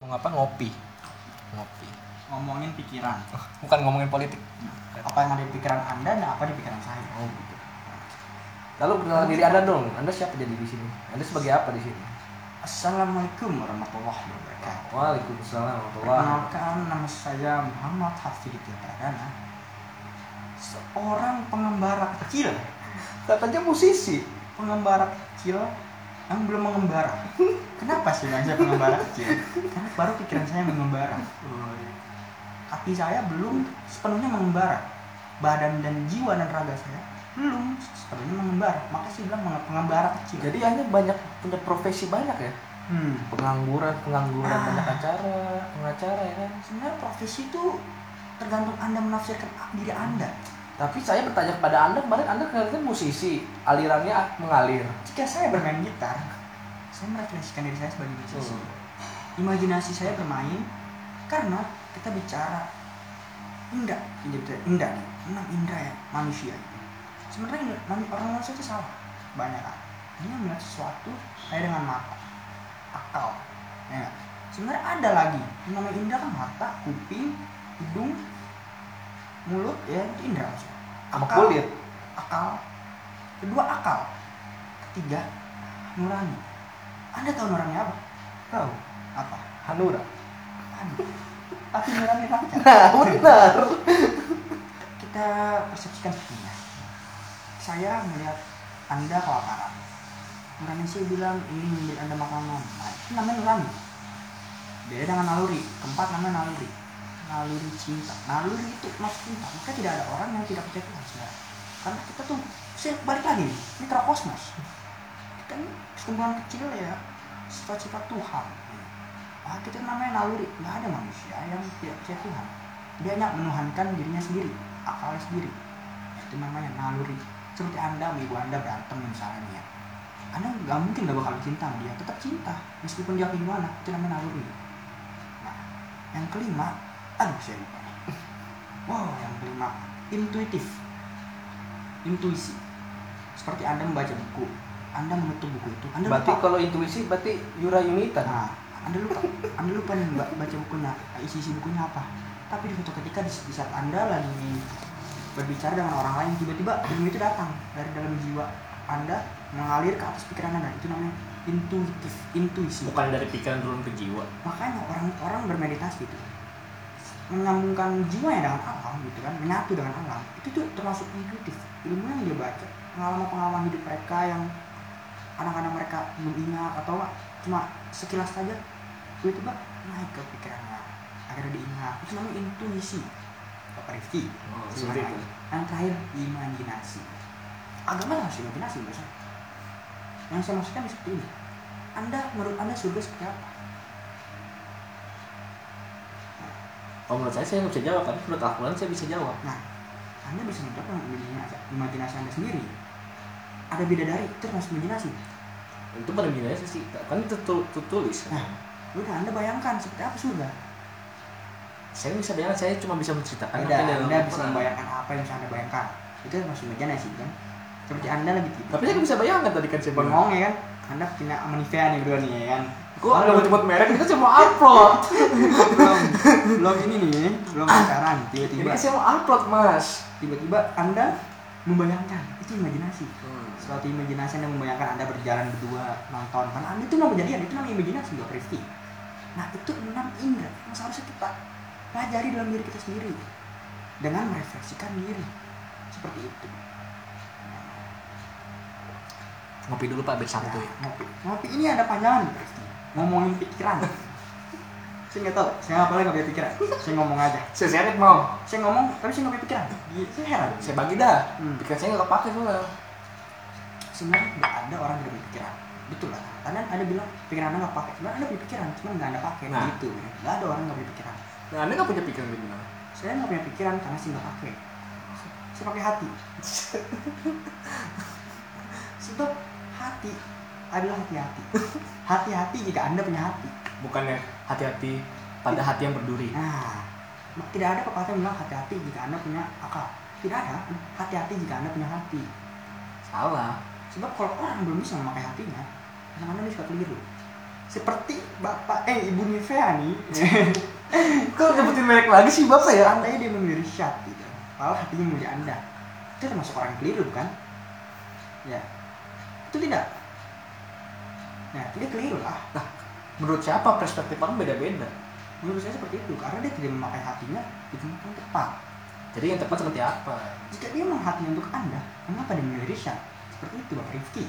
Mau apa ngopi? Ngopi. ngomongin pikiran Bukan ngomongin politik. apa yang ada di pikiran anda dan apa di pikiran saya Oh gitu. Lalu perkenalan diri Anda dong. Anda siapa jadi di sini? Anda sebagai apa di sini? assalamualaikum warahmatullahi wabarakatuh Waalaikumsalam warahmatullahi Perkenalkan nama saya Muhammad Hafidh Pradana Seorang pengembara kecil Katanya musisi. Pengembara kecil yang belum mengembara Kenapa sih bilang saya pengembara kecil? Karena baru pikiran saya mengembara Hati saya belum sepenuhnya mengembara Badan dan jiwa dan raga saya belum sepenuhnya mengembara Maka saya bilang pengembara kecil Jadi Anda banyak punya profesi banyak ya? hmm. Pengangguran, pengangguran Ah. banyak acara, pengacara ya kan? Sebenarnya profesi itu tergantung anda menafsirkan diri anda Tapi saya bertanya kepada Anda kemarin Anda kelihatannya musisi, alirannya mengalir. Jika saya bermain gitar, saya merefleksikan diri saya sebagai musisi. Hmm. Imajinasi saya bermain karena kita bicara indra, indra, nih, enam indra ya manusia. Sebenarnya orang manusia itu salah banyak kan. Dia melihat sesuatu saya dengan mata, akal, ya. Sebenarnya ada lagi yang namanya indra kan mata, kuping, hidung, mulut, ya itu indra maksudnya. Akal- kulit. akal kedua akal ketiga nurani anda tahu nurani apa? Tahu. apa? Hanura. Anda. tapi nurani rakyat Nah, benar. kita persepsikan sepertinya saya melihat anda kelaparan. Nurani saya bilang ini memberi anda makanan nah, itu namanya nurani. Beda dengan naluri. Keempat namanya naluri. Naluri cinta. Naluri itu maksud cinta. Maka tidak ada orang yang tidak percaya Tuhan karena kita tuh saya balik lagi nih. Mikrokosmos ini sekumpulan kecil ya sifat-sifat Tuhan. Ah kita namanya naluri nggak ada manusia yang tidak percaya Tuhan. Dia hanya menuhankan dirinya sendiri akalnya sendiri. Itu namanya naluri. Seperti anda ibu anda berantem misalnya ya. Anda nggak mungkin gak bakal cinta dia tetap cinta meskipun dia gimana itu namanya naluri. Nah yang kelima aduh saya lupa. Wow yang kelima intuitif. Intuisi. Seperti anda membaca buku anda menutup buku itu anda Berarti lupa kalau intuisi berarti Yura Yunita. Nah, Anda lupa, Anda lupa nih ba- baca bukunya, isi-isi bukunya apa. Tapi di suatu ketika di, di saat Anda lagi berbicara dengan orang lain, tiba-tiba ilmu itu datang dari dalam jiwa Anda mengalir ke atas pikiran Anda. Itu namanya intuitif, intuisi. Bukan dari pikiran turun ke jiwa. Makanya orang-orang bermeditasi itu menyambungkan jiwanya dengan alam gitu kan, menyatu dengan alam. Itu tuh termasuk intuitif. Ilmu yang dia baca, pengalaman-pengalaman hidup mereka yang kadang-kadang mereka belum ingat atau cuma sekilas saja. Tiba-tiba naik ke pikirannya akhirnya diingat. Itu namanya intuisi. Bapak Rifki. Oh, seperti itu. yang terakhir imajinasi. Agama harus imajinasi biasa yang saya maksudkan seperti ini. Anda menurut anda surga seperti apa? Kalau menurut saya saya nggak bisa jawab, tapi menurut Al-Quran saya bisa jawab. nah anda bisa menjawab dengan imajinasi, anda sendiri. Ada bidadari itu termasuk imajinasi Itu pada binatang sih, kan tertulis. Nah. udah anda bayangkan seperti apa surga Saya bisa bayangkan, saya cuma bisa menceritakan Beda, apa yang anda bisa membayangkan apa yang bisa anda bayangkan. Itu masuk imajinasi kan? Seperti anda lagi tidur. Tapi saya bisa bayangkan tadi kan saya bengong ya kan? Anda punya Nivea nih berdua nih ya kan? Kok nggak mau cepet merek, ini kan saya mau upload. belum belum ini nih belum pacaran Ini tiba-tiba. Kan saya mau upload mas. tiba-tiba anda membayangkan itu imajinasi. Hmm. suatu imajinasi anda membayangkan anda berjalan berdua nonton. Kan anda itu mau kejadian itu namanya imajinasi dua Rifki nah itu enam indera yang seharusnya kita pelajari dalam diri kita sendiri. Dengan merefleksikan diri. Seperti itu. Ngopi dulu pak, biar Ya, santuy. ngopi. ngopi ini ada panjangan Rifki ngomongin pikiran saya nggak tahu. Saya apa lagi nggak punya pikiran. Saya ngomong aja. Saya sedikit mau. saya ngomong tapi saya nggak punya pikiran. Iya, saya heran. Saya bagi dah. Hmm. Pikiran saya nggak kepake soalnya. sebenarnya nggak ada orang yang punya pikiran. Betul lah. Karena ada bilang pikiran anda nggak pakai sebenarnya anda punya pikiran cuma nggak anda pakai. Nah. gitu. Nggak ada orang yang nggak punya pikiran. Nah, anda nggak punya pikiran gitu saya nggak punya pikiran karena saya nggak pakai. Saya pakai hati. Sebab hati adalah hati-hati. Hati-hati jika anda punya hati Bukannya hati-hati pada hati yang berduri. nah tidak ada pepatah yang bilang hati-hati jika anda punya akal. Tidak ada hati-hati jika anda punya hati. Salah. sebab kalau orang belum bisa memakai hatinya kadang-kadang dia suka keliru. Seperti bapak eh ibu Nivea nih. Kok nyebutin merek lagi sih bapak ya? seandainya dia memilih Syat gitu. Malah hatinya memilih anda. Itu termasuk orang yang keliru bukan? Ya. Itu tidak. Nah dia keliru lah Menurut siapa perspektif orang beda-beda. menurut saya seperti itu karena dia tidak memakai hatinya di tempat yang tepat Jadi yang tepat seperti apa? jika dia memang hatinya untuk anda kenapa dia memilih Syat seperti itu bapak Rifki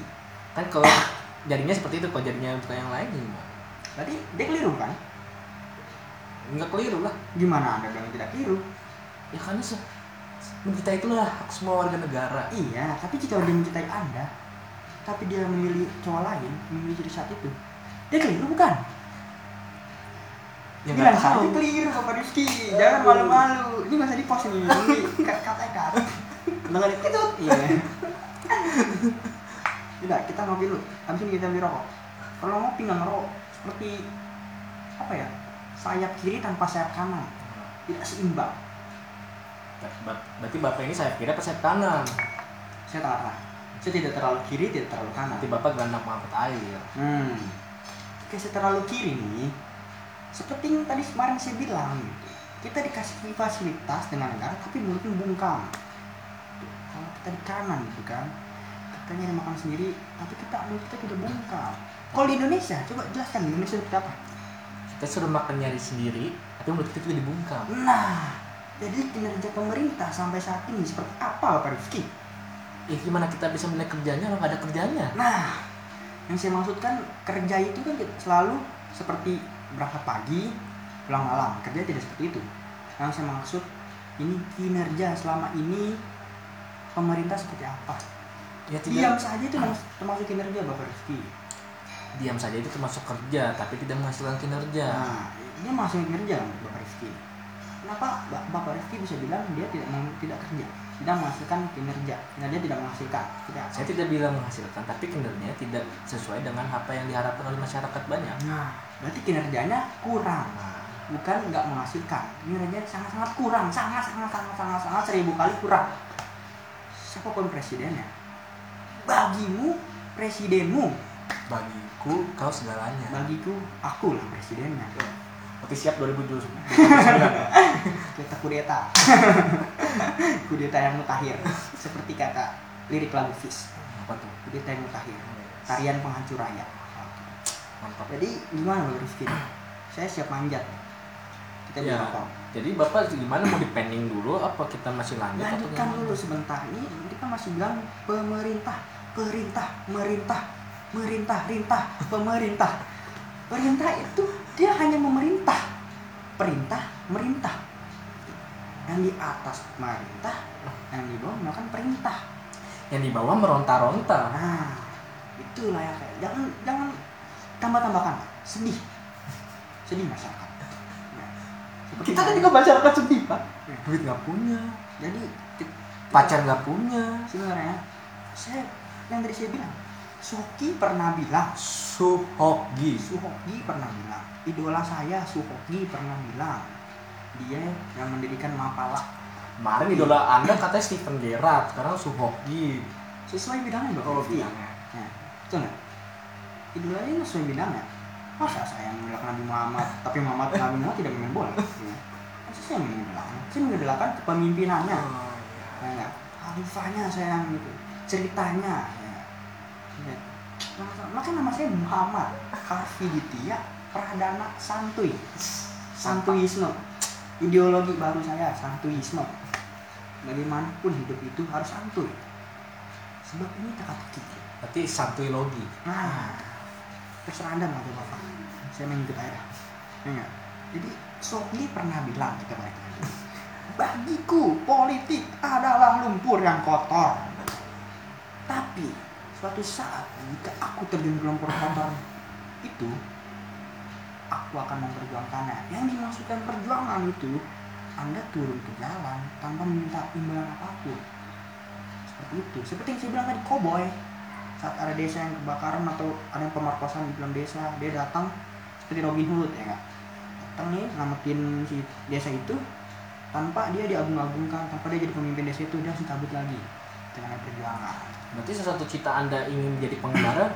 Kan kalau jadinya seperti itu, kalau jadinya bukan yang lain gimana? berarti dia keliru kan Enggak keliru lah. gimana anda bilang tidak keliru Ya karena se kita itulah semua warga negara. Iya, tapi jika dia mencintai Anda, tapi dia memilih cowok lain, memilih saat itu, dia keliru bukan? Ya Bilang tahu. keliru Bapak Rizky, jangan malu-malu. Ini masih di post ini, ini kat kata kat. Dengar itu, iya. Tidak, kita ngopi dulu. Habis ini kita beli rokok. Kalau ngopi nggak ngerokok, seperti apa ya? Sayap kiri tanpa sayap kanan, tidak seimbang. Ba- Berarti bapak ini saya kira pas sayap kanan. Saya tengah-tengah. Saya tidak terlalu kiri, tidak terlalu kanan. Nanti bapak gelandang mengangkut air. Hmm. Saya terlalu kiri nih, seperti yang tadi kemarin saya bilang, gitu. kita dikasih fasilitas dengan negara, tapi mulutnya bungkam. Kalau kita di kanan gitu kan, kita nyari makan sendiri, tapi kita mulut kita tidak bungkam. Kalau di Indonesia, coba jelaskan di Indonesia seperti apa? Kita suruh makan nyari sendiri, tapi mulut kita juga dibungkam. Nah, jadi kinerja pemerintah sampai saat ini seperti apa Pak Rifki? Ya gimana kita bisa menilai kerjanya kalau nggak ada kerjanya? Nah, yang saya maksudkan kerja itu kan selalu seperti berangkat pagi, pulang malam. Kerja tidak seperti itu. Yang saya maksud ini kinerja selama ini pemerintah seperti apa? Ya Diam tidak. saja itu termas- termasuk kinerja Bapak Rizky. Diam saja itu termasuk kerja, tapi tidak menghasilkan kinerja. Nah, dia masuk kinerja Bapak Rizky. Kenapa Ba- Bapak Rizky bisa bilang dia tidak tidak kerja, tidak menghasilkan kinerja, kinerja tidak menghasilkan, tidak. Saya tidak bilang menghasilkan, tapi kinerjanya tidak sesuai dengan apa yang diharapkan oleh masyarakat banyak. Nah, berarti kinerjanya kurang. Nah, bukan nggak menghasilkan kinerjanya sangat-sangat kurang sangat sangat sangat sangat sangat seribu kali kurang siapa pun presidennya bagimu presidenmu bagiku kau segalanya. bagiku aku lah presidennya Oke siap 2029. kita kudeta kudeta yang mutakhir seperti kata lirik lagu Fish Apa tuh? kudeta yang mutakhir tarian penghancur rakyat Mantap. jadi gimana Bang Rizky saya siap manjat kita Ya. berapa Jadi bapak gimana mau dipending dulu? Apa kita masih lanjut? Lanjutkan dulu sebentar. Ini kita masih bilang pemerintah, perintah, merintah, merintah, rintah, pemerintah. Perintah itu dia hanya memerintah. Perintah, merintah. Yang di atas merintah, yang di bawah melakukan perintah. Yang di bawah meronta-ronta. Nah, itulah ya kayak jangan jangan tambah-tambahkan sedih. Sedih masyarakat. Nah, Kita kan juga masyarakat sedih pak. Ya. Duit nggak punya, jadi pacar nggak punya, sebenarnya saya yang tadi saya bilang Suki pernah bilang Suhogi. Suhoki pernah bilang. Idola saya Suhoki pernah bilang. Dia yang mendirikan Mapala. Kemarin idola anda katanya Steven Gerrard, sekarang Suhogi. sesuai bidangnya bapak Oh, bidangnya. ya, betul nggak? Idolanya ini sesuai bidangnya. Masa saya membela Nabi Muhammad tapi Muhammad Nabi Muhammad tidak main bola? Ya. masa saya mengidolakan saya mengidolakan kepemimpinannya. Oh, ya nggak? Khalifahnya sayang gitu ceritanya ya. Ya. Nah, Makanya nama saya Muhammad Harfi Ditya Pradana Santuy Santuisme ideologi baru saya Santuisme bagaimanapun hidup itu harus santuy sebab ini teka-teki Berarti santuy logi. nah terserah anda mau bapak saya mengikut aja ya nggak? jadi Sohli pernah bilang kita lagi bagiku politik adalah lumpur yang kotor tapi suatu saat jika aku terjun ke lumpur kotor itu aku akan memperjuangkannya. Yang dimaksudkan perjuangan itu anda turun ke jalan tanpa meminta imbalan apa pun. Seperti itu. Seperti yang saya bilang tadi koboi saat ada desa yang kebakaran atau ada yang pemerkosaan di dalam desa dia datang seperti Robin Hood ya kak datang nih ngamatin si desa itu tanpa dia diagung-agungkan tanpa dia jadi pemimpin desa itu dia langsung cabut lagi dengan perjuangan Berarti salah satu cita anda ingin menjadi pengembara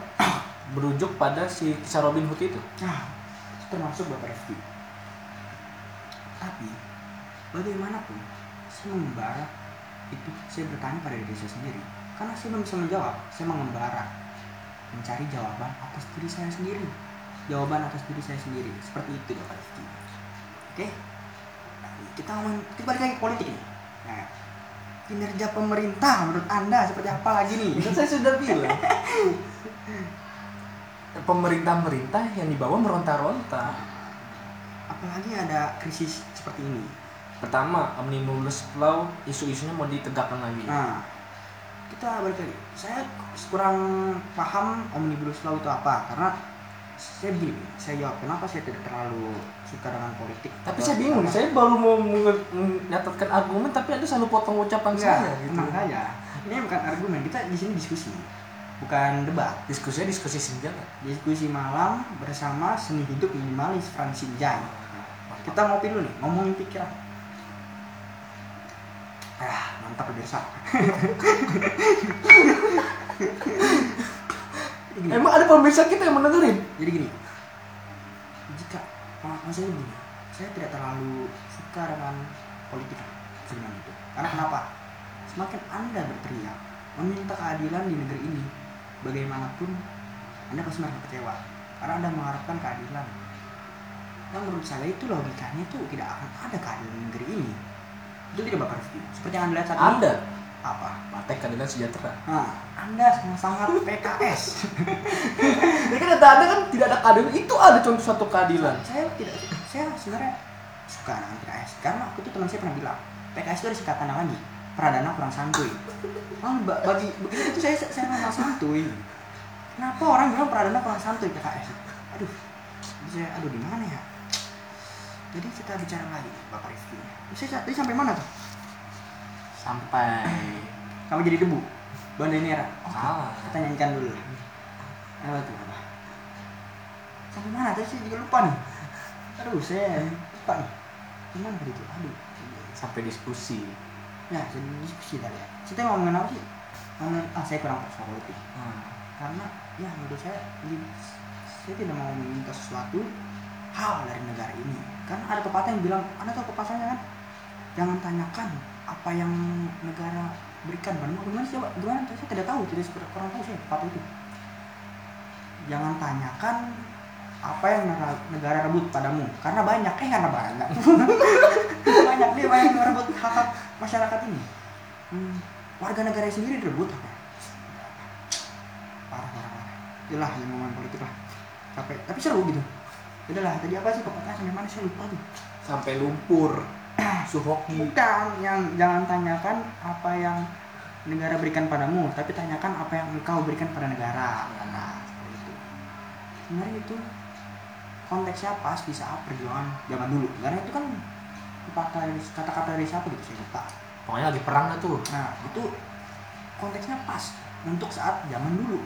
berujuk pada si kisah Robin Hood itu. Nah, termasuk Bapak Rifki. Tapi, bagaimanapun, saya mengembara itu saya bertanya pada diri saya sendiri. Karena saya belum bisa menjawab, saya mengembara. Mencari jawaban atas diri saya sendiri. Jawaban atas diri saya sendiri. Seperti itu Bapak Rifki. Oke? Nah, kita ngomong, kita balik lagi ke politik nih. Nah, kinerja pemerintah menurut Anda seperti apa lagi nih? Kan saya sudah bilang. Pemerintah-pemerintah yang dibawa meronta-ronta. Apalagi ada krisis seperti ini. Pertama, omnibus law isu-isunya mau ditegakkan lagi. Nah, kita balik lagi. Saya kurang paham omnibus law itu apa karena saya begini, saya jawab kenapa saya tidak terlalu suka dengan politik. Tapi saya bingung, apa. saya baru mau menyatakan argumen tapi Anda selalu potong ucapan Enggak, saya gitu. saja. Ini bukan argumen, kita di sini diskusi, bukan debat. Diskusinya diskusi senjata. Diskusi malam bersama seni hidup minimalis Francine Jai. Kita ngopi dulu nih, ngomongin pikiran. Ah, mantap pemirsa. Emang ada pemirsa kita yang mendengarin? jadi gini. Jika pengalaman saya begini, saya tidak terlalu suka dengan politik sebenarnya itu. Karena kenapa? Semakin Anda berteriak meminta keadilan di negeri ini, bagaimanapun Anda pasti merasa kecewa. Karena Anda mengharapkan keadilan. Dan menurut saya itu logikanya itu tidak akan ada keadilan di negeri ini. Itu tidak Rifki. Seperti yang Anda lihat saat ini. Anda Apa? Partai Keadilan Sejahtera. Nah, Anda sangat-sangat PKS. Jadi kan ada Anda kan tidak ada keadilan, itu ada contoh satu keadilan. saya tidak saya sebenarnya suka dengan PKS karena aku tuh teman saya pernah bilang PKS itu ada singkatan lagi Pradana kurang santuy. Oh, ba- bagi begitu itu saya saya memang santuy. Kenapa orang bilang Pradana kurang santuy PKS aduh saya aduh di mana ya? Jadi kita bicara lagi Bapak Rifki. Saya tadi sampai mana tuh Sampai. Kamu jadi debu? Bandanera oh, salah. kita nyanyikan dulu. Apa tuh apa sampai mana? Tadi saya juga lupa nih. Aduh saya lupa nih. Gimana tadi tuh aduh. Sampai diskusi. ya jadi diskusi tadi ya. Kita ngomongin apa sih? Ngomongin ah saya kurang tahu soal politik Hmm. karena ya menurut saya ini- saya tidak mau meminta sesuatu hal dari negara ini. Kan ada pepatah yang bilang anda tahu pepatahnya kan? Jangan tanyakan apa yang negara berikan? Padamu gimana sih gimana? Saya tidak tahu seperti kurang tahu saya pepatah itu jangan tanyakan apa yang negara, rebut padamu. Karena banyak eh karena banyak. Banyak dia banyak yang merebut hak hak masyarakat ini. Hmm, warga negara sendiri direbut apa? Parah parah parah. Itulah yang ngomongin politik lah. Capek. Tapi seru gitu. Udahlah tadi apa sih pokoknya? Sampai mana? Saya lupa tuh. Sampai lumpur. Suhoki. bukan yang jangan tanyakan apa yang negara berikan padamu tapi tanyakan apa yang engkau berikan pada negara nah seperti itu sebenarnya itu konteksnya pas di saat perjuangan zaman dulu karena itu kan kata kata-kata dari siapa gitu saya lupa Pokoknya lagi perang dah tuh. Nah, itu konteksnya pas untuk saat zaman dulu.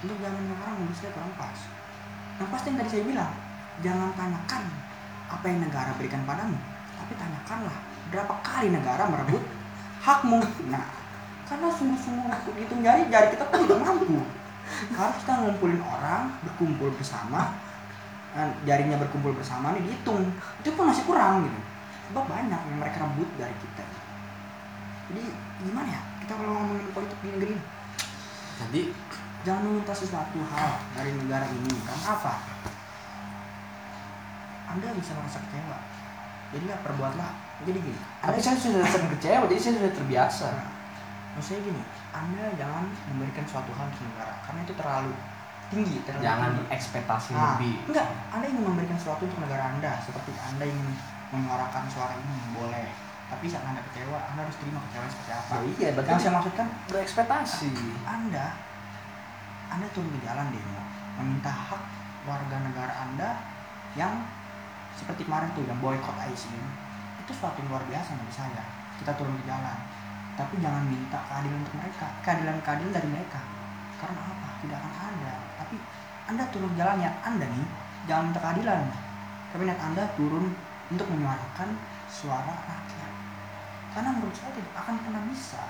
Untuk zaman sekarang menurut saya kurang pas. Yang pasti yang tadi saya bilang, jangan tanyakan apa yang negara berikan padamu, tapi tanyakanlah berapa kali negara merebut hakmu. Nah, karena sungguh-sungguh untuk jari, jari kita pun tidak mampu. Harus kita ngumpulin orang, berkumpul bersama, dan jarinya berkumpul bersama nih dihitung. Itu pun masih kurang gitu. Sebab banyak yang mereka rebut dari kita jadi gimana ya kita kalau ngomongin politik di negeri ini Jadi jangan meminta sesuatu hal dari negara ini karena apa anda bisa merasa kecewa jadilah perbuatlah jadi gini tapi saya sudah sering kecewa, jadi saya sudah terbiasa. Nah, maksudnya gini anda jangan memberikan suatu hal untuk negara karena itu terlalu tinggi terlalu Jangan tinggi. ekspektasi Nah, lebih. enggak anda ingin memberikan sesuatu untuk negara anda seperti anda ingin menyuarakan suara ini boleh tapi saat anda kecewa anda harus terima kecewa seperti apa Oh iya, yang berarti saya maksudkan berekspektasi. Anda Anda turun ke jalan demo meminta hak warga negara Anda yang seperti kemarin tuh yang boykot ICU itu suatu yang luar biasa menurut saya. Kita turun ke jalan tapi jangan minta keadilan untuk mereka. Keadilan keadilan dari mereka. Karena apa? Tidak akan ada. Tapi Anda turun jalan niat Anda nih jangan minta keadilan. Tapi niat Anda turun untuk menyuarakan suara rakyat. Karena menurut saya tidak akan pernah bisa.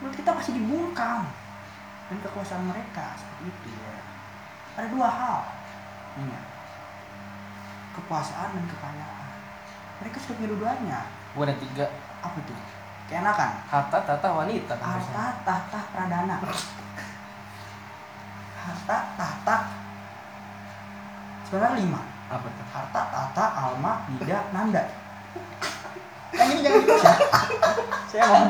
Menurut kita pasti dibungkam. Dan kekuasaan mereka seperti itu ya. Ada dua hal. Ingat kekuasaan dan kekayaan. Mereka sudah punya dua-duanya. Gua ada tiga. apa tuh keenakan? Harta, tata, wanita. kan harta tahta pradana. Harta tahta sebenarnya lima. Apa tuh? harta tahta alma nida nanda. Yang ini jangan ya saya mau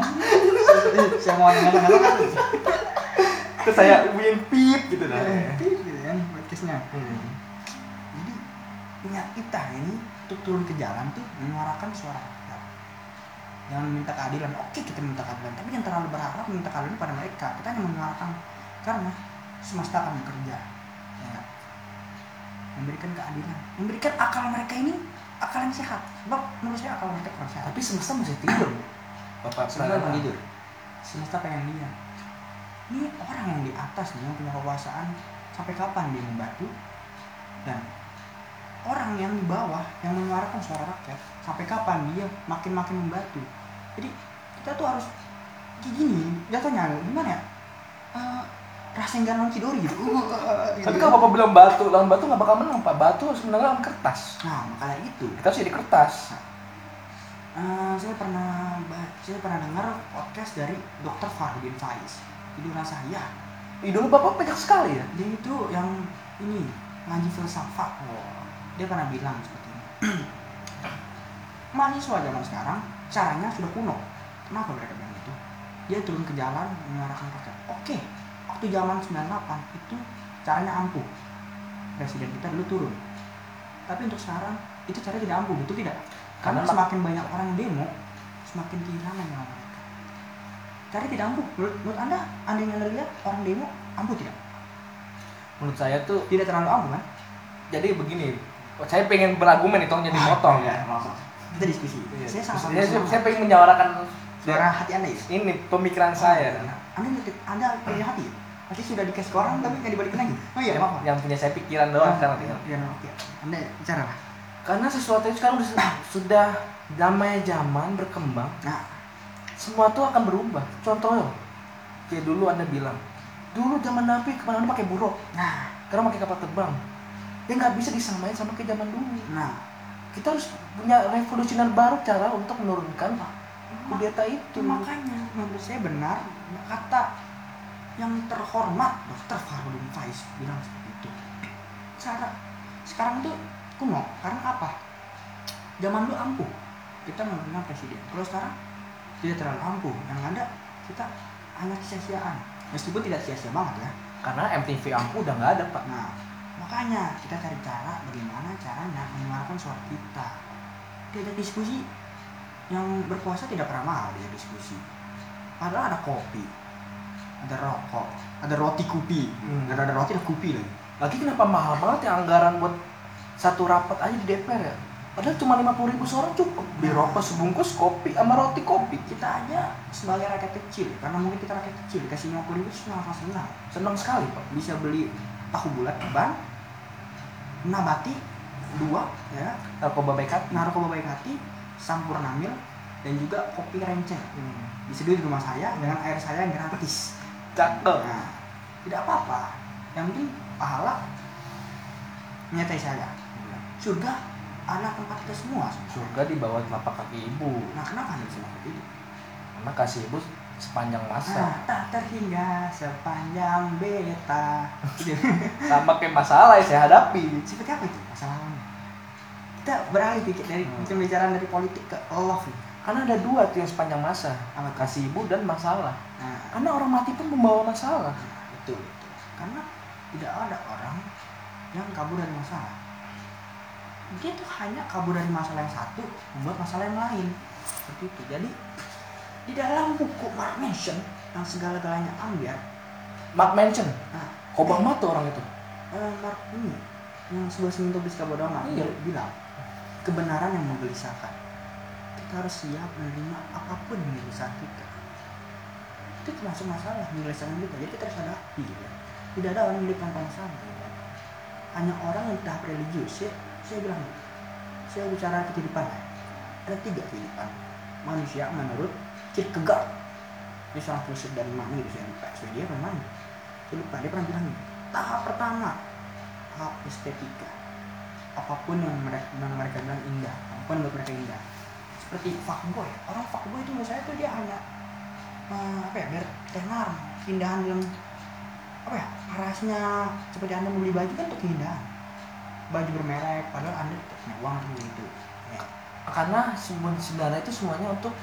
saya mau ngelak-ngelak Terus saya hubungin pip gitu dah. gitu kan podcastnya. Hmm. Punya kita ini untuk turun ke jalan tuh menyuarakan suara rakyat. Jangan minta keadilan. Oke kita minta keadilan tapi jangan terlalu berharap minta keadilan pada mereka. Kita hanya menyuarakan karena semesta akan bekerja ya kan? memberikan keadilan. Memberikan akal mereka ini akal yang sehat. Sebab menurut saya akal mereka kurang sehat. Tapi semesta masih tidur. Bapak semesta Pradana. tidur? Semesta pengen lihat. Ini orang yang di atas nih yang punya kekuasaan sampai kapan dia membantu? Dan orang yang di bawah yang menyuarakan suara rakyat sampai kapan dia makin makin membantu jadi kita tuh harus kayak gini jatuhnya gimana ya Eh, rasa yang non cidori gitu Uh, Tapi gitu. kalau bapak bilang batu, lawan batu nggak bakal menang pak. Batu harus menang lawan kertas. nah makanya itu Kita harus jadi kertas. Eh, saya pernah saya pernah dengar podcast dari Dr. Fahruddin Faiz idola saya Idul bapak banyak sekali ya. dia itu yang ini ngaji filsafat dia pernah bilang seperti ini. Mahasiswa zaman sekarang caranya sudah kuno. Kenapa mereka bilang itu dia turun ke jalan menyuarakan rakyat oke waktu zaman 98 itu caranya ampuh. Presiden kita dulu turun. Tapi untuk sekarang itu cara tidak ampuh betul tidak? Karena Karena- semakin banyak orang yang demo semakin kehilangan nyawa mereka. Cara tidak ampuh. Menurut, menurut anda anda yang lihat orang demo ampuh tidak? Menurut saya tuh tidak terlalu ampuh kan? Jadi begini. Saya pengen berargumen itu jadi potong ya. Maaf kita diskusi. Iya. saya sangat Saya, saya, saya pengen menyuarakan suara hati anda ya? ini pemikiran saya. anda anda punya hati? Ya? Pasti sudah dikasih ke orang tapi nggak dibalikin lagi. Oh iya yang, apa yang punya saya pikiran doang sekarang iya, iya, iya. anda bicara lah Karena sesuatu itu sekarang udah- sudah namanya zaman berkembang, nah. Semua tuh akan berubah. Contohnya, kayak dulu anda bilang, dulu zaman Nabi ke mana-mana pakai buruk, nah. Sekarang pakai kapal terbang. Ya nggak bisa disamain sama kayak zaman dulu. nah. Kita harus punya revolusioner baru cara untuk menurunkan kudeta itu. itu makanya menurut saya benar kata yang terhormat Dr. Farudin Faiz bilang seperti itu. Cara sekarang tuh kuno karena apa? Zaman dulu ampuh. Kita menggunakan presiden. Kalau sekarang tidak terlalu ampuh. Yang ada kita hanya sia-siaan. Meskipun tidak sia-sia banget ya. Karena MTV ampuh udah nggak ada pak. nah makanya kita cari cara bagaimana caranya menyuarakan suara kita tidak diskusi yang berpuasa tidak pernah mahal dia diskusi padahal ada kopi ada rokok ada roti kupi Hmm. dan ada roti ada kupi lagi Lagi kenapa mahal banget ya anggaran buat satu rapat aja di DPR ya? Padahal cuma 50 ribu seorang cukup. Beli rokok sebungkus, kopi, sama roti kopi. kita aja sebagai rakyat kecil karena mungkin kita rakyat kecil dikasih 50 ribu senang senang Senang sekali pak. bisa beli tahu bulat ban nabati dua ya. Narkoba baik hati. narkoba baik hati sampurna mil dan juga kopi renceng Hmm. diseduh di rumah saya dengan air saya yang gratis. Cakep. nah tidak apa-apa. Yang penting pahala menyertai saya. Surga anak tempat kita semua. Surga di bawah telapak kaki ibu. nah kenapa anda bisa seperti itu? Karena kasih ibu sepanjang nah, masa. tak terhingga sepanjang beta. Sama kayak masalah yang saya hadapi. seperti apa itu masalahnya kita beralih dikit dari Hmm. pembicaraan dari politik ke love nih. Karena ada dua tuh yang sepanjang masa. Apa? Kasih ibu dan masalah. nah Karena orang mati pun membawa masalah. betul betul karena tidak ada orang yang kabur dari masalah dia tuh hanya kabur dari masalah yang satu membuat masalah yang lain seperti itu jadi di dalam buku Mark Manson yang segala-galanya ambiar Mark Manson. nah Obama tuh orang itu. eh, Mark ini yang sebuah seminto bis kabodama Iya. dia bilang kebenaran yang menggelisahkan kita harus siap menerima apa pun yang menggelisahkan kita itu termasuk masalah menggelisahkan kita jadi kita harus hadapi ya. tidak ada orang yang hidup tanpa masalah ya. hanya orang yang tahap religius saya, saya bilang saya bicara kehidupan ya. ada tiga kehidupan manusia menurut Kierkegaard dia seorang filsuf dari mana gitu saya lupa Swedia mana saya lupa dia pernah bilang tahap pertama tahap estetika. Apa pun yang mereka, yang mereka bilang indah apa pun buat mereka indah. Seperti fuckboy. Orang fuckboy itu menurut saya tuh dia hanya eh, apa ya biar tenar keindahan dalam apa ya parasnya seperti anda membeli baju kan untuk keindahan baju bermerek padahal anda punya uang untuk itu ya. karena sebenarnya itu semuanya untuk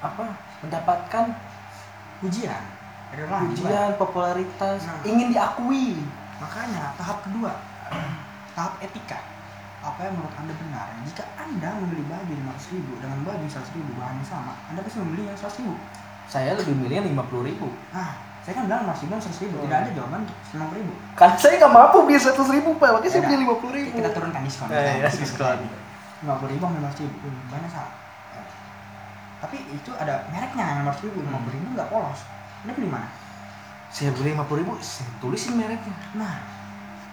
apa mendapatkan ujian pujian popularitas Nah. ingin diakui Makanya tahap kedua, tahap etika. Apa yang menurut anda benar? Jika anda membeli baju 500 ribu dengan baju 100 ribu bahannya sama, anda pasti membeli yang 100 ribu. saya lebih milih yang lima puluh ribu Nah, saya kan bilang 500 ribu dan 100 ribu. Oh. Tidak ada jawaban untuk 90 ribu. karena saya nggak mampu beli seratus ribu pak makanya saya Ya beli udah. lima puluh ribu Kita turunkan diskon. Ya, ya, diskon. 50 ribu sama 500 ribu. Hmm, Banyak salah. Tapi itu ada mereknya yang 500 ribu, 50 ribu nggak polos. Anda beli mana? saya beli lima puluh ribu saya tulisin mereknya Nah,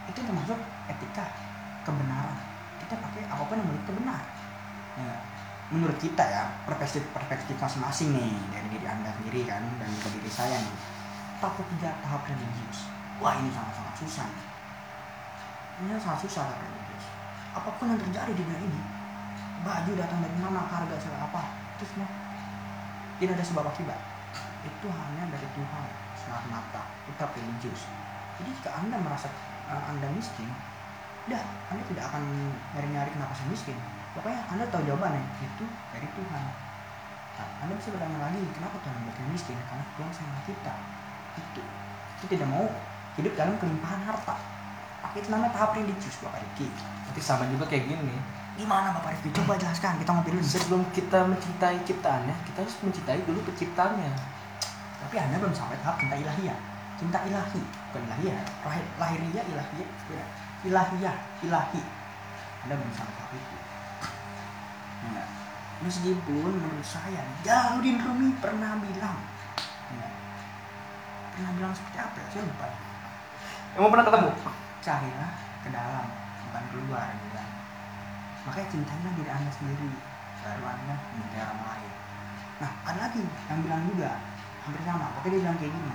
itu termasuk etika kebenaran. Kita pakai apa pun yang menurut kita benar. Ya, menurut kita ya, perspektif perspektif masing-masing nih dari diri anda sendiri kan dan juga diri saya nih. Tahap ketiga tahap religius. Wah ini sangat-sangat susah. nih. Ini sangat susah religius. Apa pun yang terjadi di dunia ini, baju datang dari mana, harga segala apa, itu semua tidak ada sebab akibat. Itu hanya dari Tuhan semata-mata. Tahap religius. Jadi jika anda merasa uh, anda miskin, dah anda tidak akan nyari-nyari kenapa saya miskin. Pokoknya anda tahu jawabannya itu dari Tuhan. Nah, anda bisa bertanya lagi kenapa Tuhan membuat kita miskin? Karena Tuhan sayang kita. Itu. Itu tidak mau hidup dalam kelimpahan harta. Maka itu namanya tahap religius Bapak Riki. nanti sama juga kayak gini Gimana Bapak Riki? Coba jelaskan. Kita ngopi dulu. sebelum kita mencintai ciptaannya kita harus mencintai dulu penciptanya Tapi anda belum sampai tahap cinta ilahiyah. Cinta ilahi, bukan ilahiyah. Lahir, lahiriah, ilahiyah, beda. Ilahiyah, ilahi. Anda belum sampai tahap itu. Nah, meskipun menurut saya Jalaluddin Rumi pernah bilang, ya, pernah bilang seperti apa ya? Saya lupa. emang pernah ketemu Carilah ke dalam, bukan keluar. Gitu. Kan. Makanya cintailah diri anda sendiri, baru anda mencintai orang lain. Nah, ada lagi yang bilang juga hampir sama. Tapi dia bilang kayak gini.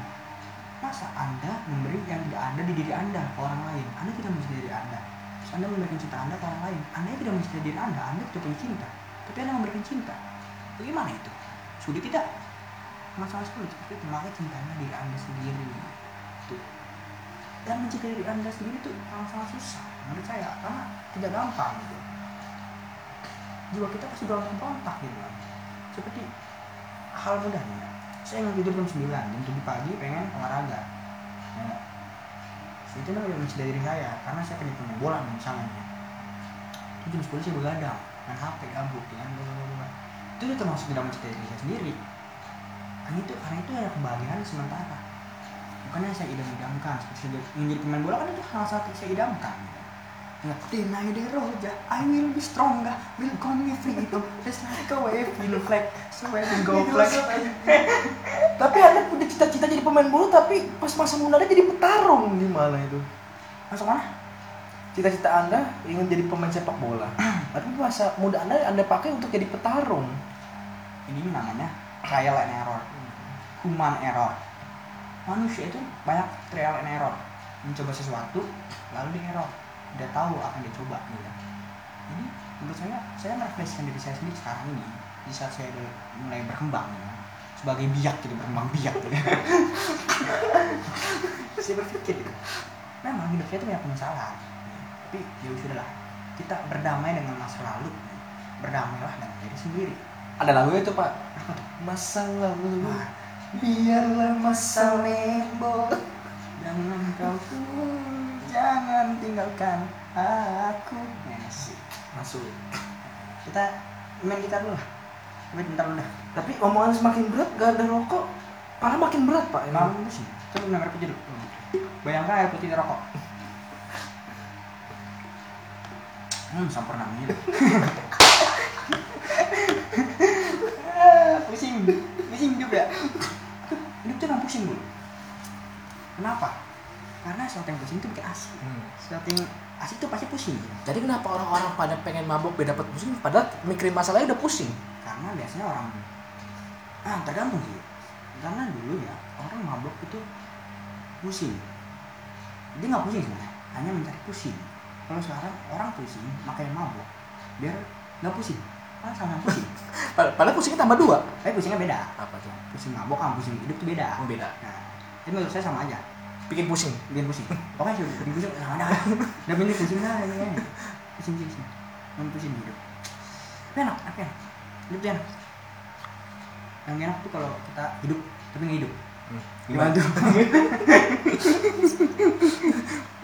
Masa anda memberi yang tidak ada di diri anda ke orang lain? Anda tidak mencintai diri anda. Terus anda memberikan cinta anda ke orang lain. Anda tidak mencintai diri anda. Anda tidak punya cinta. Tapi anda memberikan cinta. Bagaimana itu? Sulit tidak? Masalah sulit. Tapi makanya cintailah diri anda sendiri. Tuh. Dan mencintai diri anda sendiri itu sangat-sangat susah menurut saya karena tidak gampang gitu. Jiwa kita pasti gampang berontak gitu kan. Seperti hal mudahnya saya ingin tidur jam 9 jam 7 pagi pengen olahraga ya. itu namanya mencintai diri saya karena saya punya bola misalnya ya. Itu jam 10 saya begadang main HP gabut ya bla. itu udah termasuk tidak mencintai diri saya sendiri karena itu karena itu hanya kebahagiaan sementara bukannya saya idam-idamkan seperti saya ingin jadi pemain bola kan itu hal yang saya idamkan Ya, deny the roja, I will be stronger, will come me freedom, just like a wave in flag, so I will go flag. tapi anda punya cita-cita jadi pemain bola tapi pas masa mudanya jadi petarung. Gimana itu? Masuk mana? cita-cita anda ingin jadi pemain sepak bola. Tapi masa muda anda anda pakai untuk jadi petarung. Ini namanya trial and error, human error. Manusia itu banyak trial and error, mencoba sesuatu lalu di error, tidak tahu apa yang dia coba gitu. Jadi menurut saya, saya merefleksikan diri saya sendiri sekarang ini di saat saya udah mulai berkembang gitu. sebagai biak gitu berkembang biak gitu. saya berpikir gitu. memang hidup saya itu banyak masalah tapi ya sudahlah kita berdamai dengan masa lalu berdamailah dengan diri sendiri ada lagu itu pak apa tuh masa lalu Wah, biarlah masa lembo jangan kau pun jangan tinggalkan aku. Messi masuk. Kita main gitar dulu lah. Tapi bentar dulu dah. Tapi omongan semakin berat gak ada rokok. Malah makin berat pak. Ini malam pusing coba dengar air putih dulu bayangkan air putih di rokok. Hmm sempurna ini Ah, pusing. Pusing juga. Hidup tuh emang pusing dulu kenapa karena sesuatu yang pusing itu bikin asik. Hmm. sesuatu yang asik itu pasti pusing. Jadi kenapa orang-orang pada pengen mabuk biar dapat pusing? Padahal mikirin masalahnya udah pusing. Karena biasanya orang ah tergantung sih. Karena dulu ya orang mabuk itu pusing. Dia nggak pusing sebenarnya hanya mencari pusing. Kalau sekarang orang pusing makanya mabuk biar nggak pusing. Malah sama pusing. Pad- Padahal pusingnya tambah dua. tapi pusingnya beda. Apa tuh? pusing mabuk sama pusing hidup tuh beda. Oh beda. nah itu menurut saya sama aja Bikin pusing. bikin pusing pokoknya sih bikin pusing nah ada udah bikin pusing dah ini kan pusing pusing pusing non pusing hidup Tapi enak enak enak hidup enak yang enak tuh kalau kita hidup tapi nggak hidup gimana tuh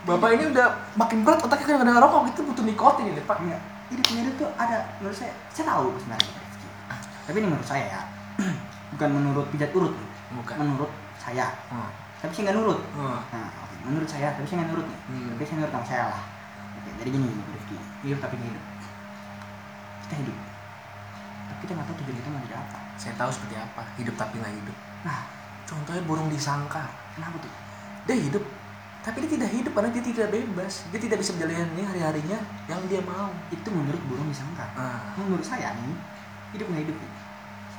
Bapak ini udah makin berat otaknya kadang-kadang rokok itu butuh nikotin ini, Pak. Enggak. Hidup hidup tuh ada menurut saya saya tahu sebenarnya tapi ini menurut saya ya bukan menurut pijat urut. Bukan. menurut saya Hmm. Tapi saya nggak nurut Hmm. nah menurut saya tapi saya nggak nurut nih Hmm. tapi saya nurut sama saya lah oke jadi gini Rifki hidup tapi nggak hidup kita hidup tapi kita nggak tahu tujuan kita mau jadi apa Saya tahu seperti apa hidup tapi nggak hidup. nah Contohnya burung disangkar. kenapa tuh Dia hidup, tapi dia tidak hidup karena dia tidak bebas. Dia tidak bisa menjalani hari-harinya yang dia mau. itu menurut burung disangka Nah, menurut saya nih hidup nggak hidup nih,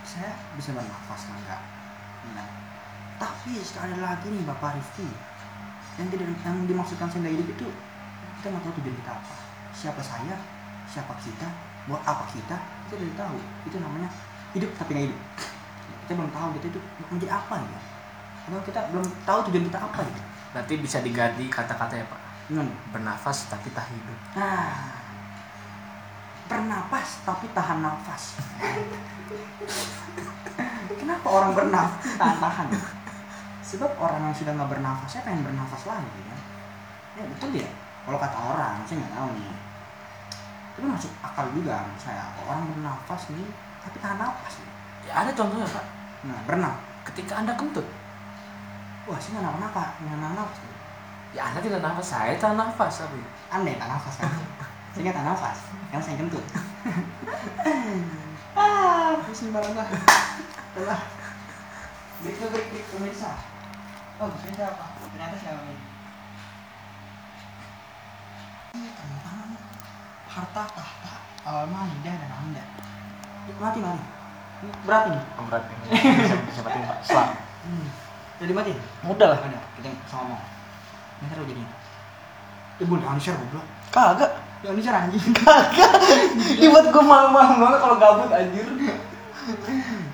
saya bisa bernafas enggak nah, tapi sekali lagi nih bapak Rifki yang tidak yang dimaksudkan nggak hidup itu kita nggak tahu tujuan kita apa siapa saya siapa kita buat apa kita kita tidak tahu itu namanya hidup tapi nggak hidup kita belum tahu kita itu menjadi apa ya karena kita belum tahu tujuan kita apa gitu berarti bisa diganti kata-kata ya Pak. Gimana? Bernafas tapi tak hidup. Nah, bernapas tapi tahan nafas. Kenapa orang bernafas tahan-tahan? Sebab orang yang sudah nggak bernafas, saya pengen bernafas lagi ya. Ya betul ya. Kalau kata orang, saya nggak tahu nih. Tapi masuk akal juga saya. Orang bernafas nih, tapi tahan nafas. Nih. Ya ada contohnya Pak. Nah, berenang. Ketika anda kentut, Wah, saya nggak nafas, nggak nafas. ya anda tidak nafas, saya tak nafas tapi. Anda yang tak nafas kan? saya nggak tak nafas, yang saya kentut. ah, pusing banget lah. Telah. Break, break, break, pemirsa. Oh, pemirsa apa? Ternyata siapa ini? Ini tentang harta tahta Almanidah dan Anda. Mati mati. Ini Berat ini. Berat ini. Bisa mati Pak. Selang. Hmm. Jadi mati. Mudah lah. Ada. Kita sama ngomong. Ini seru jadi. Eh, boleh jangan share goblok. Kagak. Jangan di share anjing. Kagak. Ini buat gue malam-malam banget kalau gabut anjir.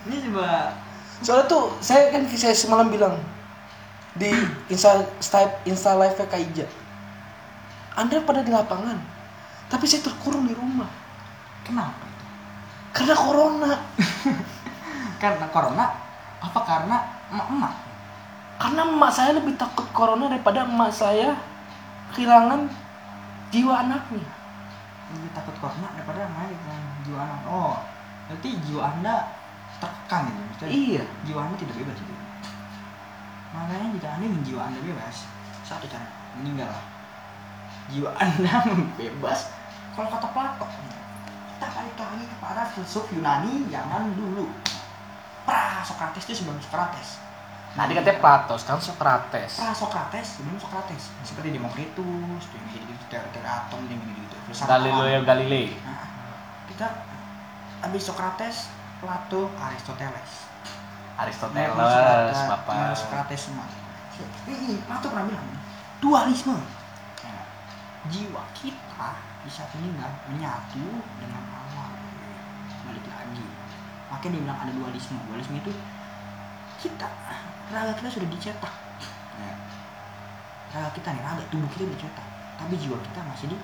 Ini coba Soalnya tuh saya kan saya semalam bilang di insta insta, insta live Kaija. Anda pada di lapangan, tapi saya terkurung di rumah kenapa? karena corona. Karena corona apa karena emak-emak? Karena emak saya lebih takut corona daripada emak saya kehilangan jiwa anaknya. Lebih takut corona daripada emak yang jiwa anak. Oh, berarti jiwa anda terkekang gitu. Maksudnya Iya. jiwa anda tidak bebas gitu. Makanya jika anda ingin jiwa anda bebas, satu cara meninggal lah. Jiwa anda bebas. Kalau kata Plato, kita balik lagi kepada filsuf Yunani zaman dulu. Pra Sokrates itu sebelum Sokrates. Nah, dia katanya Plato, sekarang Socrates. pra Sokrates sebelum Sokrates seperti Demokritus, yang gitu teori-teori atom yang gitu gitu. Galileo Galilei. Nah, kita habis Sokrates, Plato, Aristoteles. Aristoteles, Bapak. Sokrates semua. Ini Plato pernah bilang dualisme. Nah, jiwa kita di saat meninggal menyatu dengan alam. Balik lagi. Makanya dia bilang ada dualisme. Dualisme itu kita raga kita sudah dicetak. Nah, raga kita nih raga tubuh kita udah dicetak. Tapi jiwa kita masih di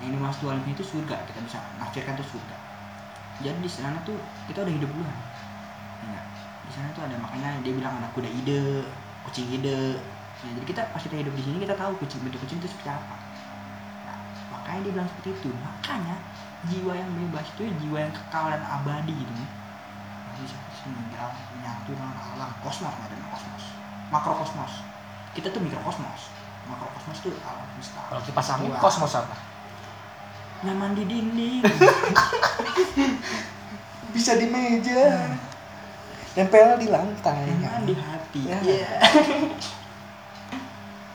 yang dimaksud dualisme itu surga. Kita bisa nafsirkan itu surga. Jadi di sana tuh kita udah hidup duluan. Sana tuh ada makanya dia bilang ada kuda ide, kucing ide. Nah, jadi kita pas kita hidup di sini kita tahu kucing bentuk kucing itu seperti apa. Nah, makanya dia bilang seperti itu. Makanya jiwa yang bebas itu jiwa yang kekal dan abadi gitu. Bisa meninggal menyatu dengan alam kosmos ada kosmos. Makrokosmos. Kita tuh mikrokosmos. Makrokosmos tuh alam semesta. Kalau kipas angin kosmos apa? Nyaman di dinding. Bisa di meja. Tempel di lantai. Nyaman di hati. Ya.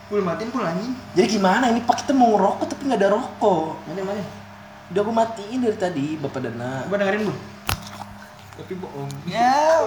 Pul matiin pul anjing. Jadi gimana ini Pak kita mau ngerokok tapi nggak ada rokok. Matiin matiin. Udah aku matiin dari tadi Bapak Dana. Coba dengerin bu. Tapi bohong. Ya.